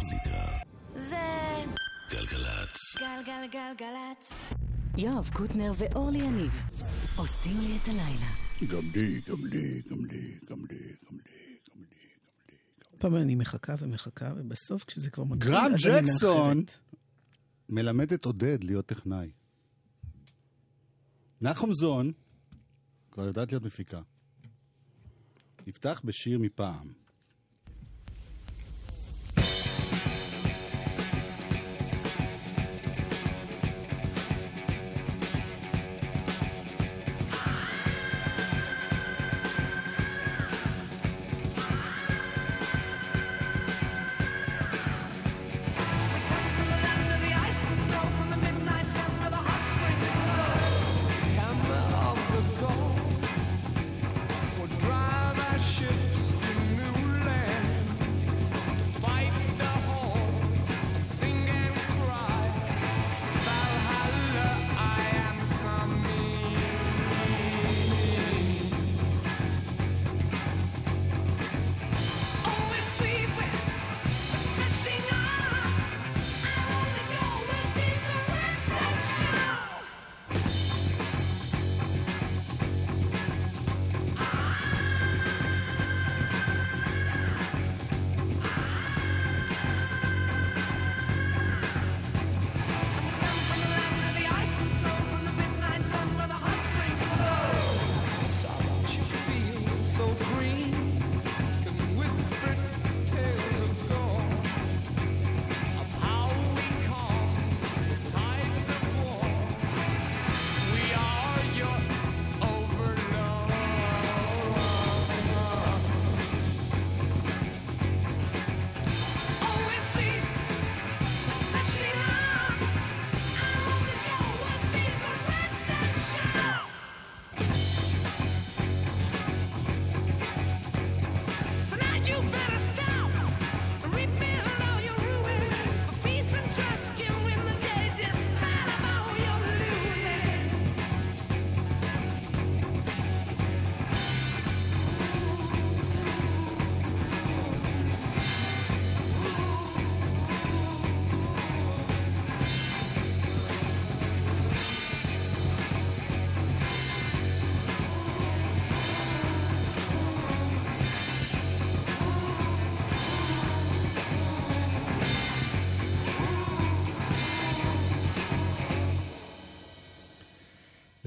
המוזיקה. זה גלגלצ. גלגלגלגלצ. יואב קוטנר ואורלי יניב עושים לי את הלילה. גם לי, גם לי, גם לי, גם לי, גם לי, גם לי. פעם אני מחכה ומחכה, ובסוף כשזה כבר מתחיל, גרם אז אני ג'קסון. מלמד את עודד להיות טכנאי. נחום זון, כבר יודעת להיות מפיקה. נפתח בשיר מפעם.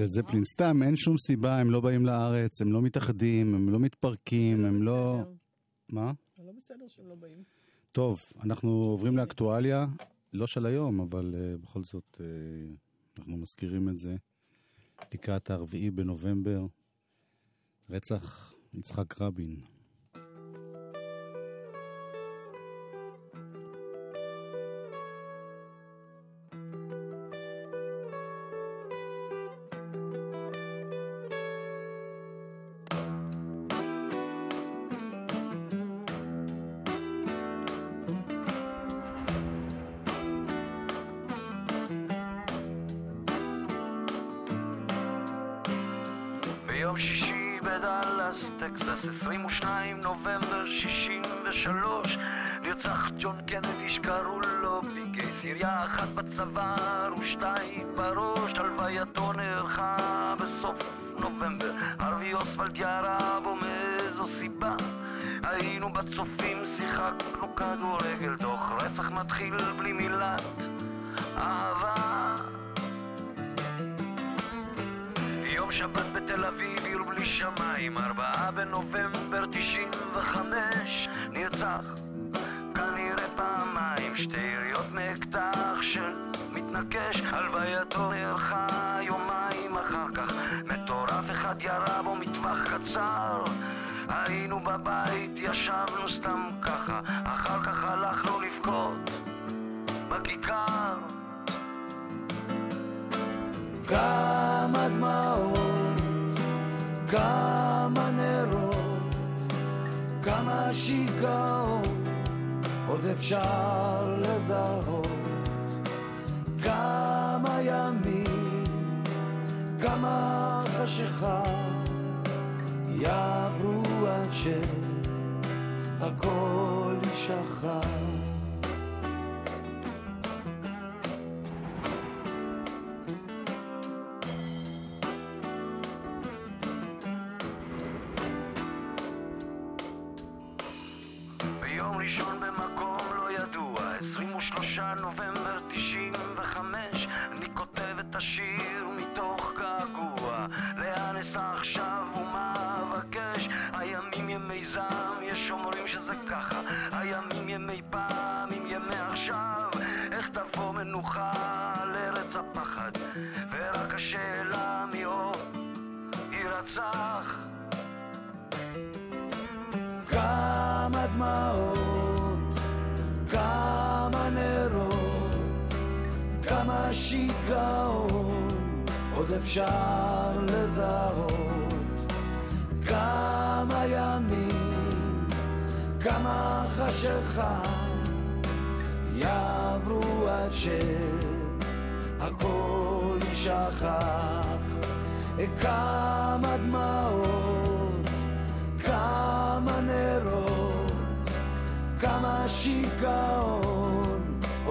לד זפלין סתם, אין שום סיבה, הם לא באים לארץ, הם לא מתאחדים, הם לא מתפרקים, הם לא... מה? זה לא בסדר שהם לא באים. טוב, אנחנו עוברים לאקטואליה, לא של היום, אבל uh, בכל זאת uh, אנחנו מזכירים את זה. לקראת הרביעי בנובמבר, רצח יצחק רבין. ביום שישי בדאלאס, טקסס, 22 נובמבר 63 נרצח ג'ון קנדי שקראו לו בלי קייס ירייה אחת בצוואר ושתיים בראש הלווייתו נערכה בסוף נובמבר. ערבי אוסוולד ירה בו מאיזו סיבה. היינו בצופים, שיחקנו כדורגל תוך רצח מתחיל בלי מילת אהבה שבת בתל אביב, עיר בלי שמיים, ארבעה בנובמבר 95, נרצח כנראה פעמיים, שתי יריות מאקדח שמתנקש, הלווייתו נערכה יומיים אחר כך, מטורף אחד ירה בו מטווח קצר, היינו בבית, ישבנו סתם ככה, אחר כך הלכנו לבכות בכיכר. כמה דמעות, כמה נרות, כמה שיגעון, עוד אפשר לזהות. כמה ימים, כמה חשיכה, יעברו עד שהכל יישכח. ראשון במקום לא ידוע 23 נובמבר 95 אני כותב את השיר מתוך געגוע. לאן אסע עכשיו ומה אבקש? הימים ימי זעם יש אומרים שזה ככה. הימים ימי פעם עם ימי עכשיו איך תבוא מנוחה על ארץ הפחד? ורק השאלה מי עוד יירצח כמה דמעות, כמה שיגעון עוד אפשר לזהות, כמה ימים, כמה חשיכה יעברו עד שהכל יישכח, כמה דמעות כמה נרות, כמה שיגעון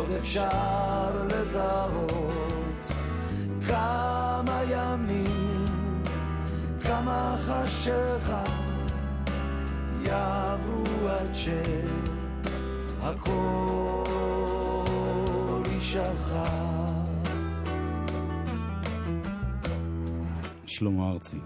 עוד אפשר לזהות, כמה ימים, כמה חשיכה יעברו עד שהכל יישכח. שלמה ארצי.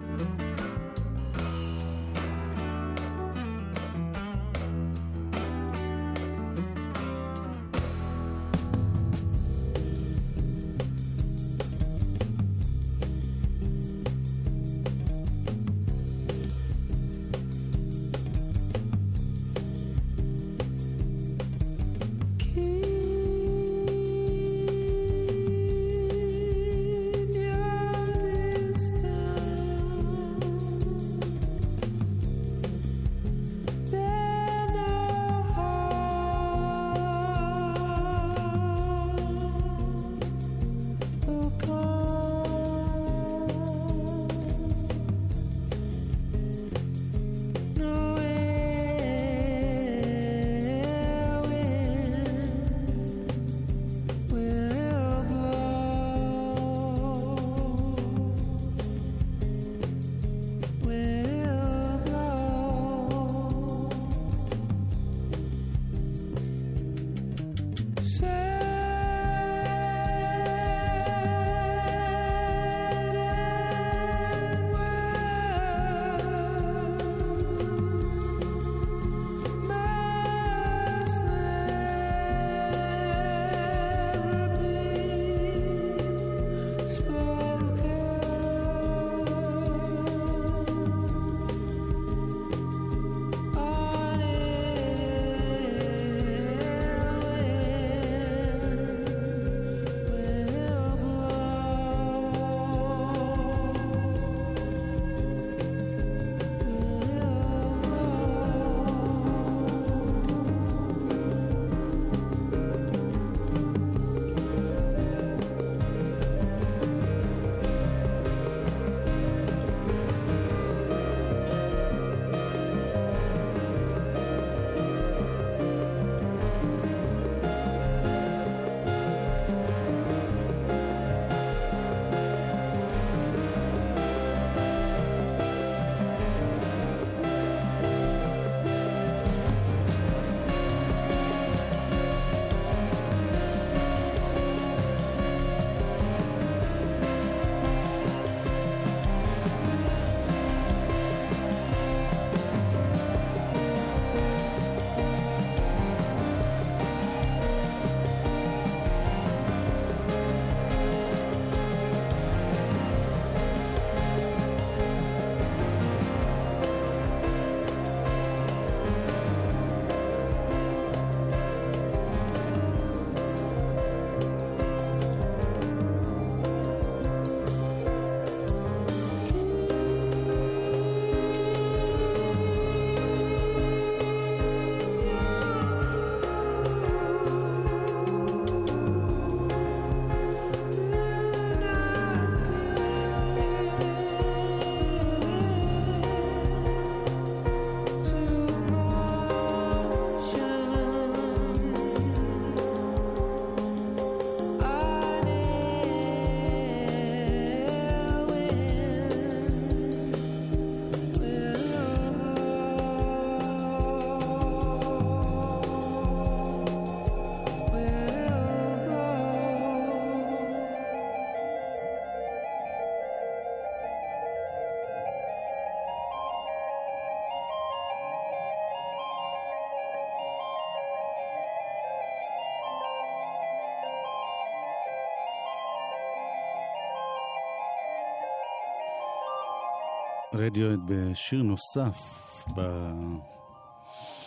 רדיואט בשיר נוסף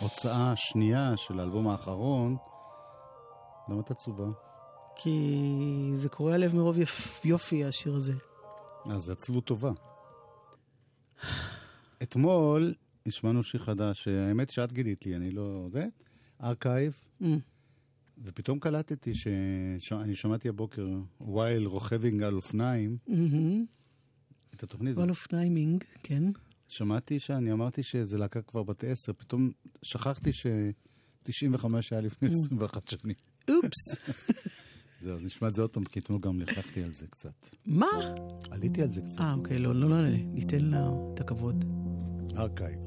בהוצאה השנייה של האלבום האחרון. למה את עצובה? כי זה קורע לב מרוב יפ... יופי, השיר הזה. אז זה עצבות טובה. אתמול השמענו שיר חדש, האמת שאת גילית לי, אני לא... זה? Archive, Mm. ופתאום קלטתי שאני שמעתי הבוקר, while רוכבינג על אופניים, מהמם. את התוכנית. while אופניימינג, כן. שמעתי שאני אמרתי שזה להקה כבר בת עשר, פתאום שכחתי ש-95 היה לפני 21 שנים. אופס. זהו, אז נשמע את זה עוד פעם, כי אתמול גם לכלכתי על זה קצת. מה? עליתי על זה קצת. אה, אוקיי, לא, לא, לא, ניתן לה את הכבוד. Archive.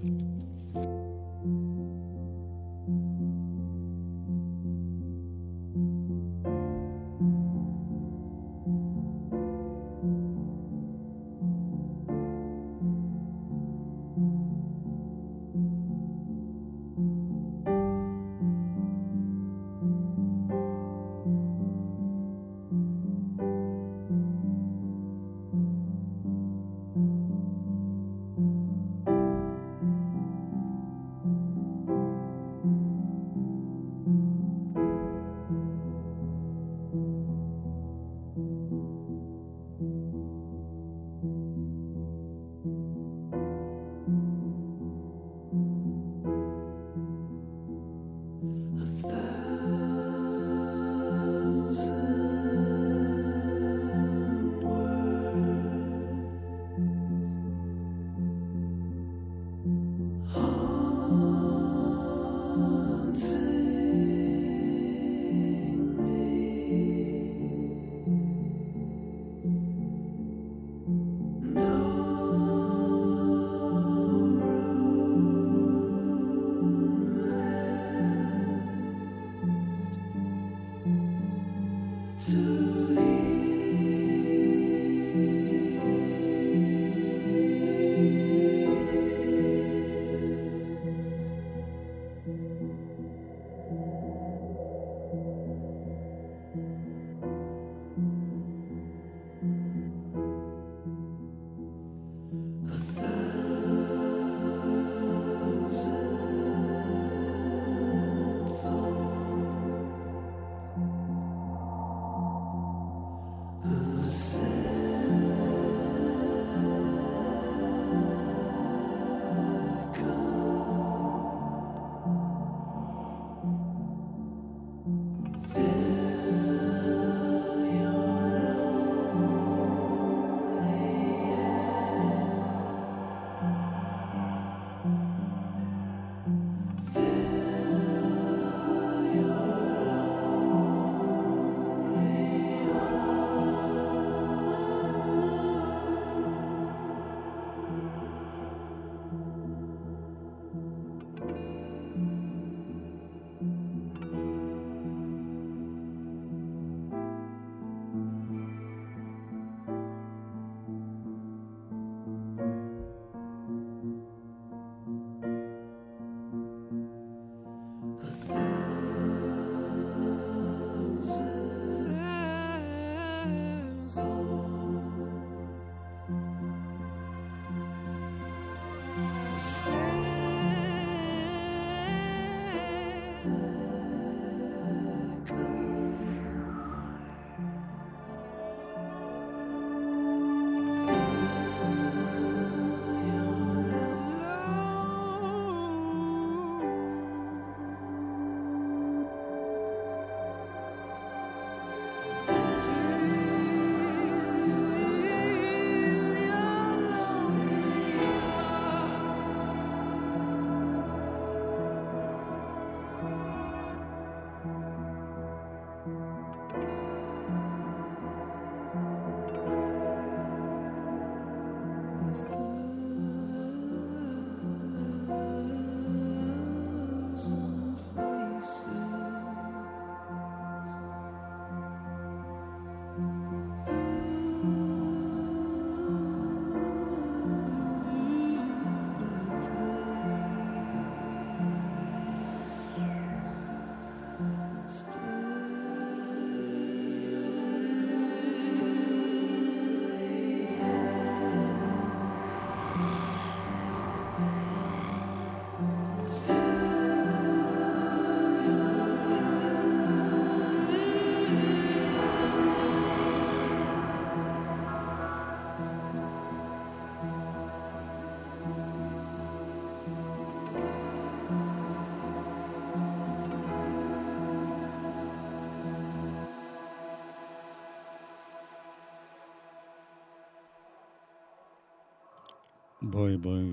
בואי, בואי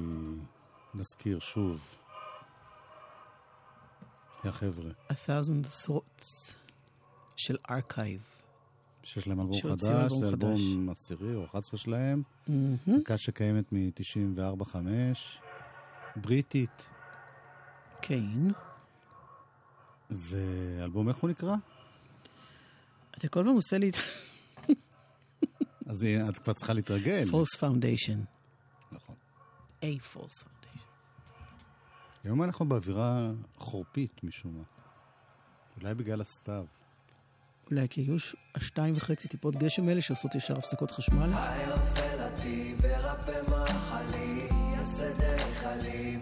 נזכיר שוב. יא חבר'ה, A Thousand Thoughts של Archive. שיש להם אלבום חדש, זה. אלבום עשירי או 11 שלהם, להקה שקיימת מ-94-5, בריטית, כן. ואלבום איך הוא נקרא? אתה כל פעם עושה לי את אז את כבר צריכה להתרגל. False Foundation. A False Foundation. היום אנחנו באווירה חורפית משום מה. אולי בגלל הסתיו. אולי כי היו השתיים וחצי טיפות גשם האלה שעושות ישר הפסקות חשמל. היופלתי ורפא מחלי, יעשה דרך עלי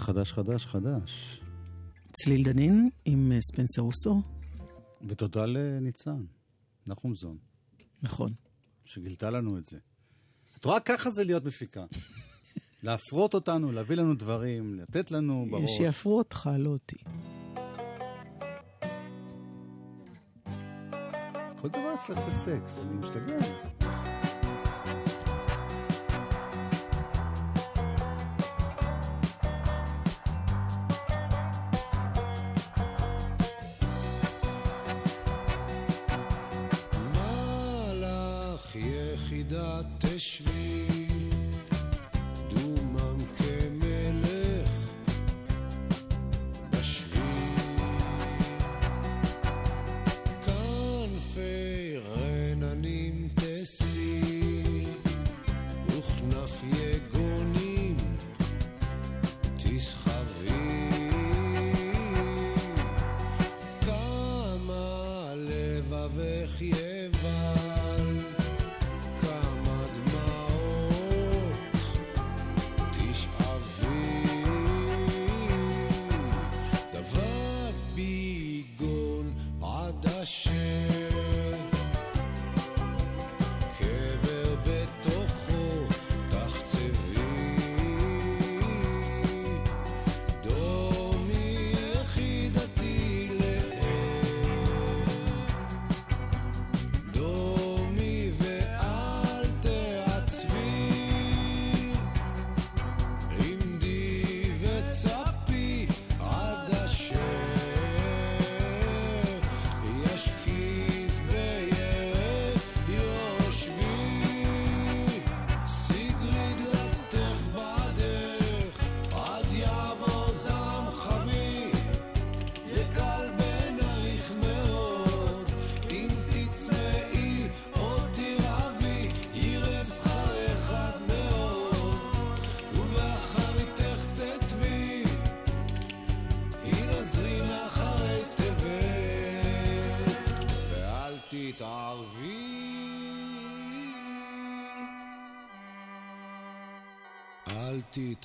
זה חדש, חדש, חדש. צליל דנין עם אה, ספנסר רוסו, ותודה לניצן, נחומזון, נכון. שגילתה לנו את זה. את רואה, ככה זה להיות מפיקה. להפרות אותנו, להביא לנו דברים, לתת לנו בראש. שיפרו אותך, לא אותי. כל דבר אצלך זה סקס, אני משתגע.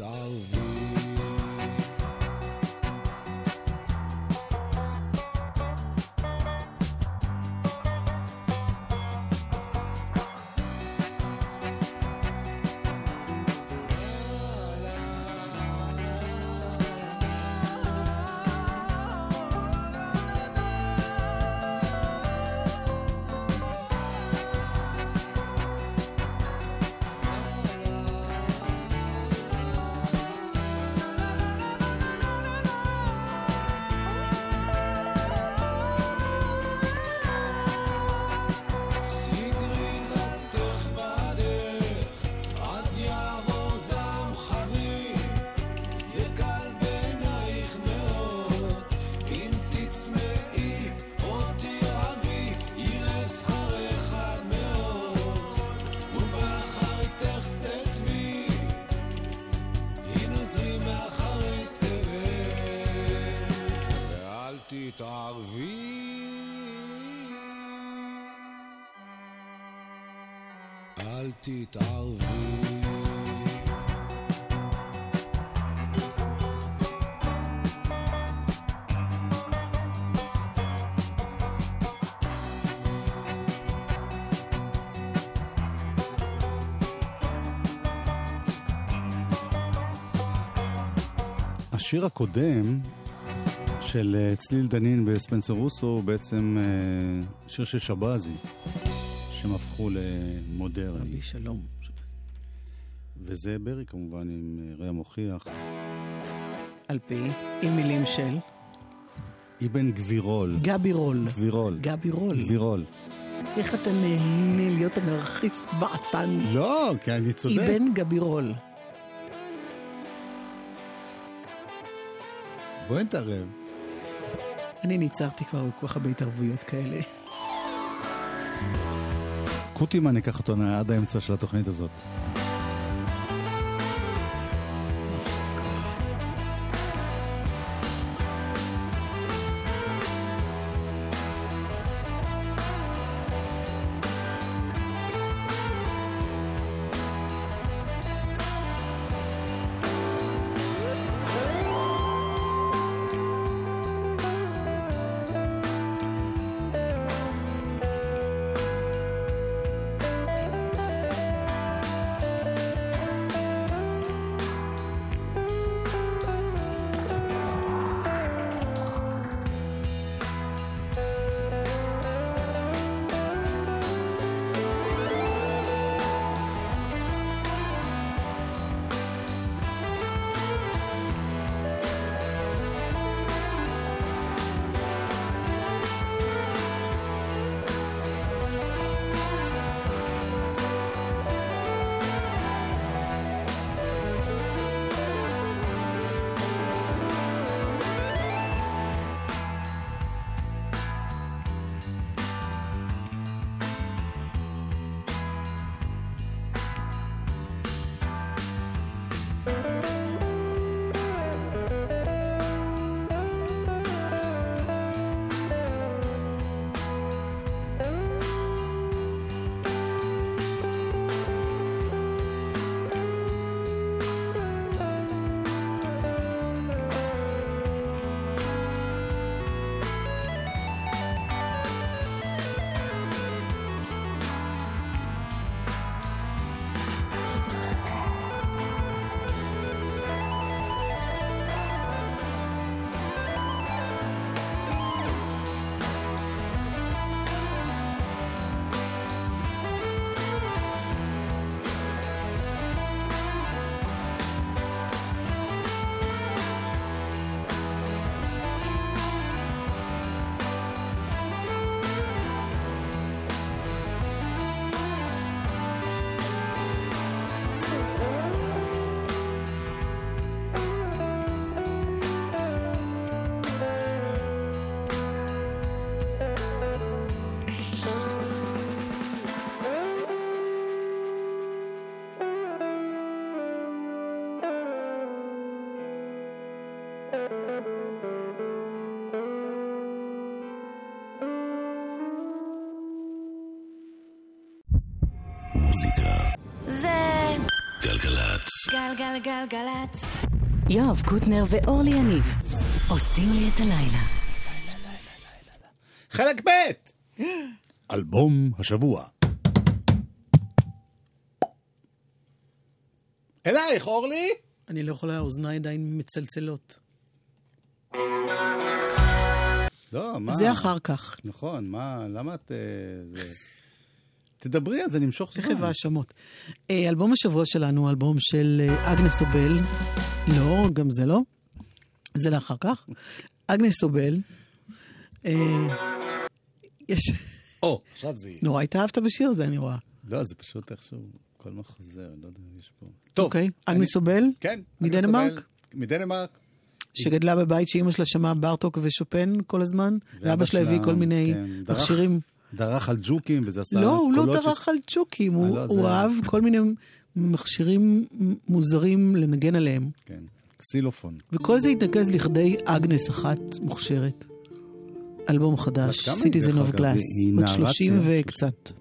אל תתערבי. השיר הקודם של אה, צליל דנין וספנסר רוסו הוא בעצם אה, שיר של שבזי, שהם הפכו למודרני. רבי שלום. וזה ברי כמובן עם אה, רע מוכיח. על פי, עם מילים של אבן גבירול. גבי רול. גבירול. גבי רול. גבירול. איך אתה נהנה להיות אנרכיסט בעתן? לא, כי אני צודק. אבן גבי רול. בואי נתערב. אני ניצרתי כבר בכל כך הרבה התערבויות כאלה. קוטימן ייקח אותנו עד האמצע של התוכנית הזאת. המוזיקה. זה גלגלצ. גלגלגלגלצ. יואב קוטנר ואורלי יניב עושים לי את הלילה. חלק ב' אלבום השבוע. אלייך, אורלי? אני לא יכולה, האוזניי עדיין מצלצלות. לא, מה? זה אחר כך. נכון, מה, למה את... אה, זה... תדברי, אז אני אמשוך זמן. תכף האשמות. אה, אלבום השבוע שלנו הוא אלבום של אה, אגנס אובל. לא, גם זה לא. זה לאחר כך. אגנס אובל. אה, יש... או, עכשיו זה יהיה. נורא התאהבת בשיר הזה, אני רואה. לא, זה פשוט איכשהו, כל מה חוזר, לא יודע, יש פה... טוב. אוקיי, אגנס אובל, כן. מדנמרק? מדנמרק. שגדלה בבית שאימא שלה שמעה בארטוק ושופן כל הזמן, ואבא שלה הביא כל מיני כן, מכשירים. דרך על ג'וקים, וזה עשה לא, הוא לא קולות ש- דרך על צ'וקים, הוא לא, הוא זה- אהב כל מיני מכשירים מוזרים לנגן עליהם. כן, קסילופון. וכל זה התנקז לכדי אגנס אחת מוכשרת. אלבום חדש, Citizen דרך of אגב? Glass, היא בת נערה 30 צעירה, וקצת.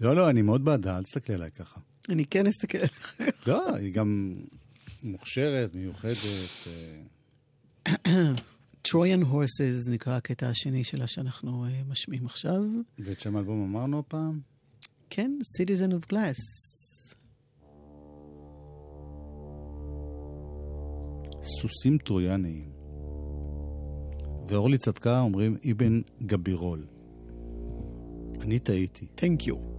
לא, לא, אני מאוד בעדה, אל תסתכלי עליי ככה. אני כן אסתכל עליך. לא, היא גם מוכשרת, מיוחדת. אה, Trojan Horses נקרא הקטע השני שלה שאנחנו אה, משמיעים עכשיו. ואת שם האלבום אמרנו הפעם? כן, Citizen of Glass. סוסים טרויאניים. ואורלי צדקה אומרים אבן גבירול. אני טעיתי. Thank you.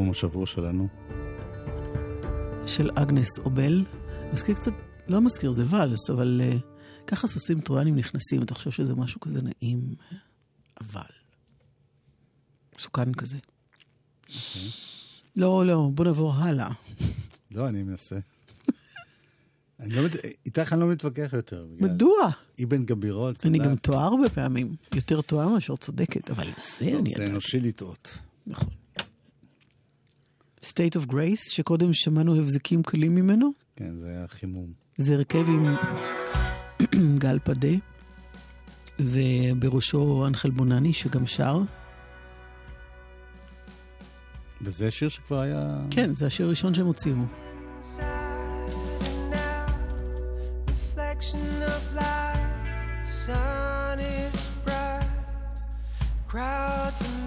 אלבום השבוע שלנו. של אגנס אובל. מזכיר קצת, לא מזכיר, זה ואלס, אבל uh, ככה סוסים טרויאנים נכנסים, אתה חושב שזה משהו כזה נעים, אבל... מסוכן כזה. לא, לא, בוא נעבור הלאה. לא, אני מנסה. אני לא, מת- איתך אני לא מתווכח יותר. מדוע? אבן גבירות. אני צדק. גם טועה הרבה פעמים. יותר טועה מאשר צודקת, אבל זה אני זה. אנושי לטעות. נכון. State of Grace, שקודם שמענו הבזקים קלים ממנו, כן, זה היה חימום. זה הרכב עם גל פדה, ובראשו אנחל בונני, שגם שר. וזה שיר שכבר היה... כן, זה השיר הראשון שהם הוציאו. Crowds of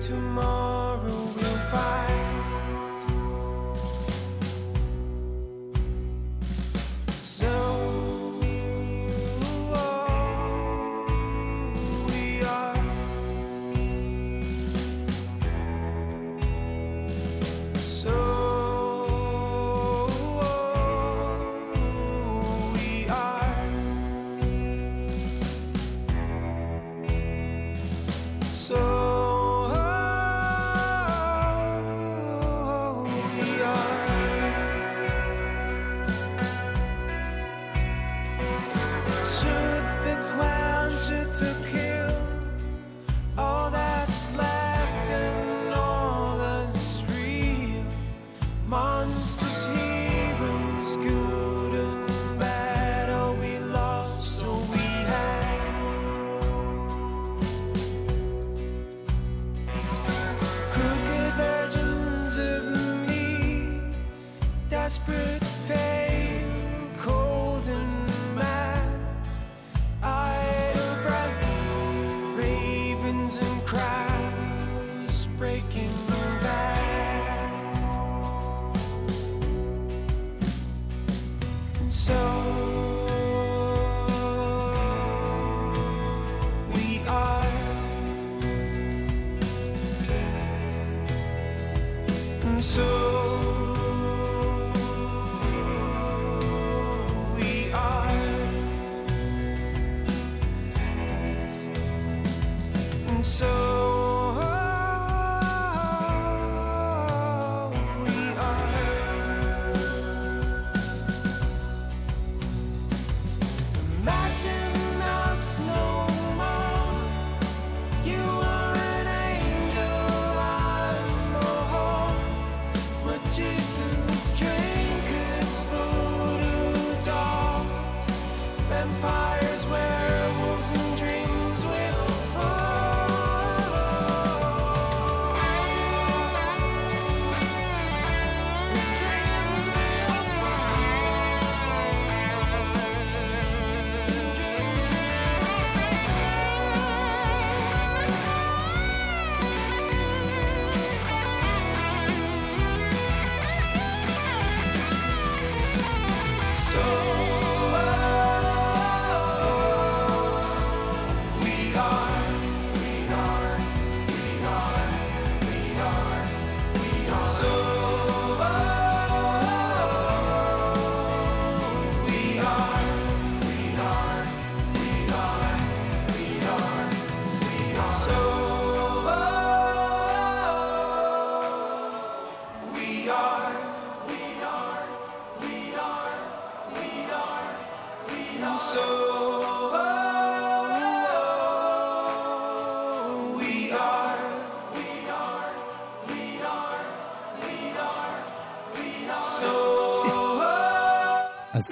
tomorrow so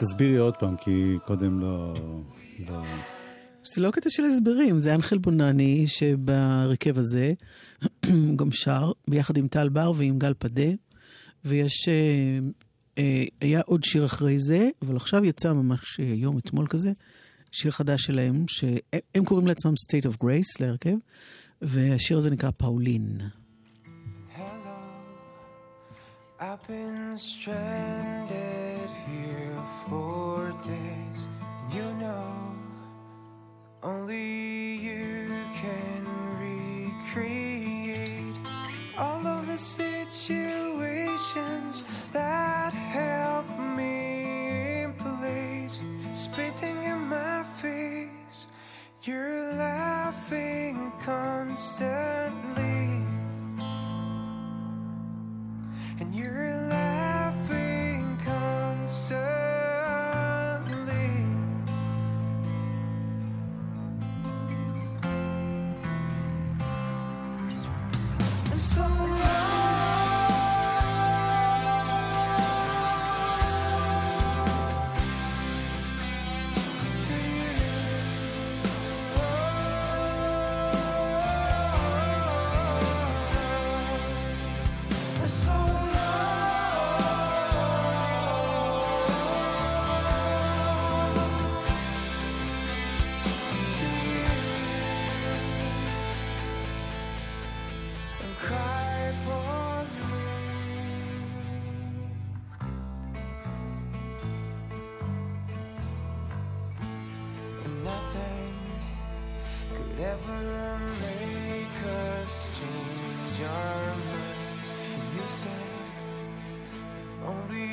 תסבירי עוד פעם, כי קודם לא... לא... זה לא קטע של הסברים, זה אנחל בונני שבהרכב הזה הוא גם שר ביחד עם טל בר ועם גל פדה, ויש אה, אה, היה עוד שיר אחרי זה, אבל עכשיו יצא ממש אה, יום, אתמול כזה, שיר חדש שלהם, שהם קוראים לעצמם State of Grace להרכב, והשיר הזה נקרא פאולין. Hello, I've been stranded only you can recreate all of the situations that help me in place. Spitting in my face, you're laughing constantly. And you're laughing could ever make us change our minds. You said only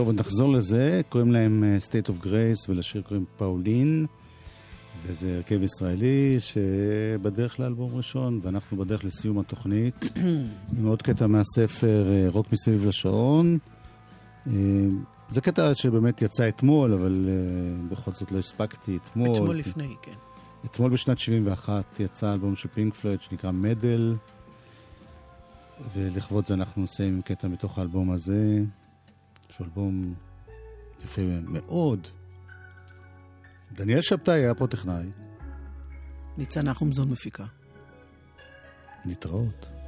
טוב, עוד נחזור לזה. קוראים להם אה, State of Grace ולשיר קוראים פאולין. וזה הרכב ישראלי שבדרך לאלבום ראשון, ואנחנו בדרך לסיום התוכנית. עם עוד קטע מהספר אה, רוק מסביב לשעון. אה, זה קטע שבאמת יצא אתמול, אבל בכל זאת לא הספקתי אתמול. אתמול לפני, כן. אתמול בשנת 71 יצא אלבום של פינק פלויד שנקרא מדל, ולכבוד זה אנחנו עם קטע מתוך האלבום הזה, שהוא אלבום יפה מאוד. דניאל שבתאי היה פה טכנאי, ניצן נחומזון מפיקה. להתראות.